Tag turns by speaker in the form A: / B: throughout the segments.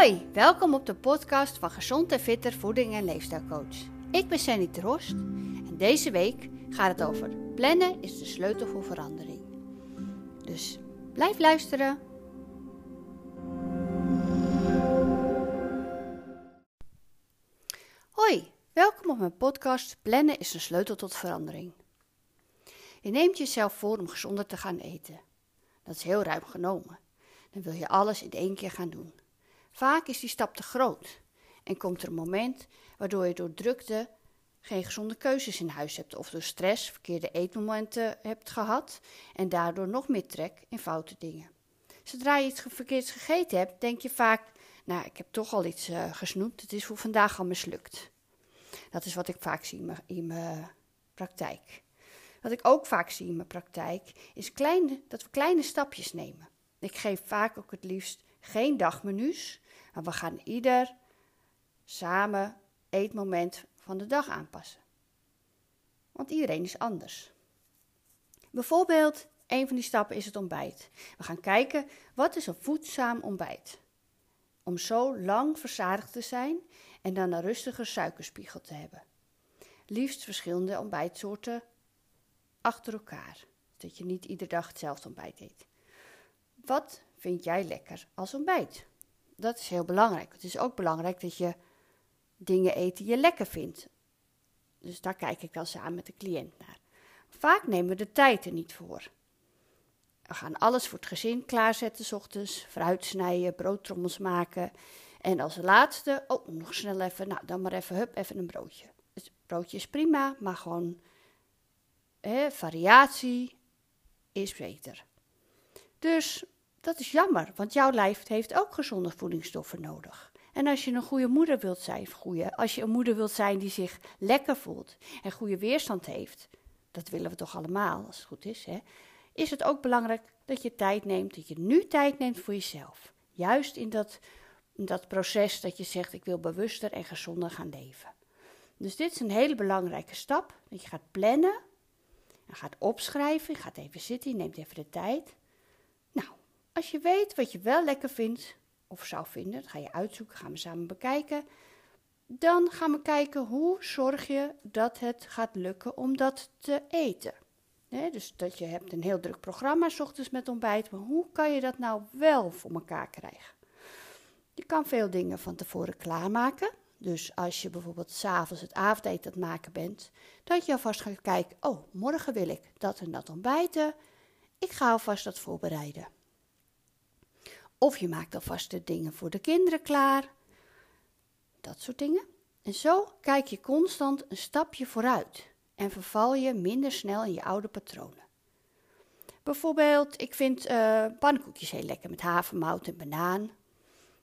A: Hoi, welkom op de podcast van Gezond en Fitter Voeding en Leefstijlcoach. Ik ben Sandy Trost en deze week gaat het over plannen is de sleutel voor verandering. Dus blijf luisteren. Hoi, welkom op mijn podcast Plannen is de sleutel tot verandering. Je neemt jezelf voor om gezonder te gaan eten. Dat is heel ruim genomen. Dan wil je alles in één keer gaan doen. Vaak is die stap te groot en komt er een moment waardoor je door drukte geen gezonde keuzes in huis hebt of door stress verkeerde eetmomenten hebt gehad en daardoor nog meer trek in foute dingen. Zodra je het verkeerd gegeten hebt, denk je vaak, nou ik heb toch al iets uh, gesnoept, het is voor vandaag al mislukt. Dat is wat ik vaak zie in mijn, praktijk. Wat ik ook vaak zie in mijn praktijk, is dat we kleine stapjes nemen. Ik geef vaak ook het liefst geen dagmenu's, maar we gaan ieder samen eetmoment van de dag aanpassen. Want iedereen is anders. Bijvoorbeeld, een van die stappen is het ontbijt. We gaan kijken wat is een voedzaam ontbijt. Om zo lang verzadigd te zijn en dan een rustige suikerspiegel te hebben. Liefst verschillende ontbijtsoorten achter elkaar, dat je niet iedere dag hetzelfde ontbijt eet. Wat vind jij lekker als ontbijt? Dat is heel belangrijk. Het is ook belangrijk dat je dingen eet die je lekker vindt. Dus daar kijk ik dan samen met de cliënt naar. Vaak nemen we de tijd er niet voor. We gaan alles voor het gezin klaarzetten, s ochtends, fruit snijden, broodtrommels maken. En als laatste, oh, nog snel even, nou dan maar even, hup, even een broodje. Het broodje is prima, maar gewoon hè, variatie is beter. Dus dat is jammer, want jouw lijf heeft ook gezonde voedingsstoffen nodig. En als je een goede moeder wilt zijn, goede, als je een moeder wilt zijn die zich lekker voelt en goede weerstand heeft, dat willen we toch allemaal als het goed is, hè, is het ook belangrijk dat je tijd neemt, dat je nu tijd neemt voor jezelf. Juist in dat, dat proces dat je zegt, ik wil bewuster en gezonder gaan leven. Dus dit is een hele belangrijke stap, dat je gaat plannen, en gaat opschrijven, je gaat even zitten, je neemt even de tijd. Als je weet wat je wel lekker vindt of zou vinden, dat ga je uitzoeken, gaan we samen bekijken. Dan gaan we kijken hoe zorg je dat het gaat lukken om dat te eten. dus dat je hebt een heel druk programma, s ochtends met ontbijt, maar hoe kan je dat nou wel voor elkaar krijgen? Je kan veel dingen van tevoren klaarmaken. Dus als je bijvoorbeeld s'avonds het avondeten aan het maken bent, dat je alvast gaat kijken, oh, morgen wil ik dat en dat ontbijten. Ik ga alvast dat voorbereiden. Of je maakt alvast de dingen voor de kinderen klaar. Dat soort dingen. En zo kijk je constant een stapje vooruit en verval je minder snel in je oude patronen. Bijvoorbeeld, ik vind uh, pannenkoekjes heel lekker met havermout en banaan.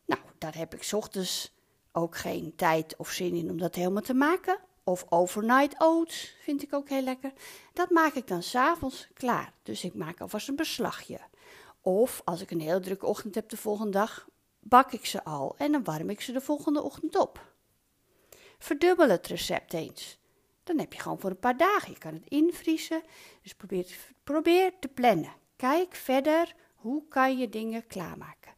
A: Nou, daar heb ik ochtends ook geen tijd of zin in om dat helemaal te maken. Of overnight oats vind ik ook heel lekker. Dat maak ik dan s'avonds klaar. Dus ik maak alvast een beslagje. Of als ik een heel drukke ochtend heb de volgende dag, bak ik ze al en dan warm ik ze de volgende ochtend op. Verdubbel het recept eens. Dan heb je gewoon voor een paar dagen. Je kan het invriezen. Dus probeer, probeer te plannen. Kijk verder hoe kan je dingen klaarmaken.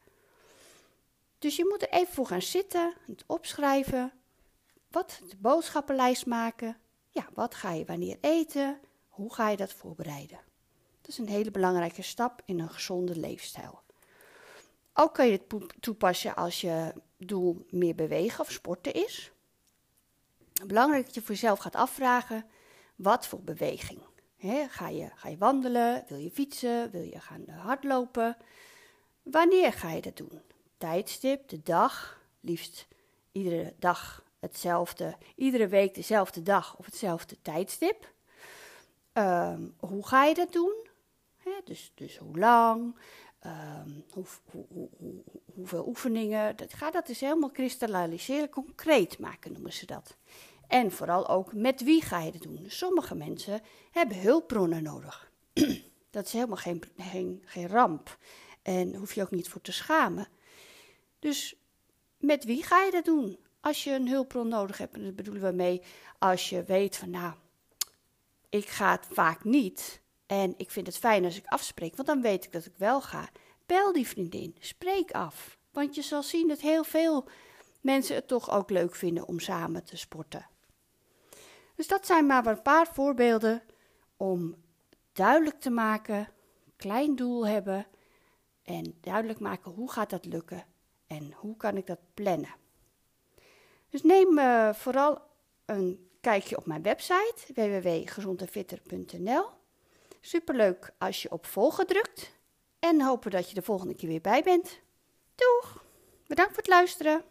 A: Dus je moet er even voor gaan zitten, het opschrijven. Wat de boodschappenlijst maken. Ja, wat ga je wanneer eten? Hoe ga je dat voorbereiden? Is een hele belangrijke stap in een gezonde leefstijl. Ook kan je het toepassen als je doel meer bewegen of sporten is. Belangrijk dat je voor jezelf gaat afvragen: wat voor beweging? ga, je, ga je wandelen? Wil je fietsen? Wil je gaan hardlopen? Wanneer ga je dat doen? Tijdstip, de dag, liefst iedere dag hetzelfde, iedere week dezelfde dag of hetzelfde tijdstip. Ehm, hoe ga je dat doen? Dus, dus hoe lang, ehm, hoe, hoe, hoe, hoeveel oefeningen. Dat, ga dat dus helemaal kristalliseren, concreet maken noemen ze dat. En vooral ook met wie ga je dat doen. Sommige mensen hebben hulpbronnen nodig. dat is helemaal geen, geen, geen ramp. En hoef je ook niet voor te schamen. Dus met wie ga je dat doen? Als je een hulpbron nodig hebt, en bedoelen we mee als je weet van nou, ik ga het vaak niet. En ik vind het fijn als ik afspreek, want dan weet ik dat ik wel ga. Bel die vriendin, spreek af. Want je zal zien dat heel veel mensen het toch ook leuk vinden om samen te sporten. Dus dat zijn maar een paar voorbeelden om duidelijk te maken, klein doel hebben en duidelijk maken hoe gaat dat lukken en hoe kan ik dat plannen. Dus neem uh, vooral een kijkje op mijn website www.gezondenfitter.nl. Superleuk als je op volgen drukt en hopen dat je de volgende keer weer bij bent. Doeg! Bedankt voor het luisteren.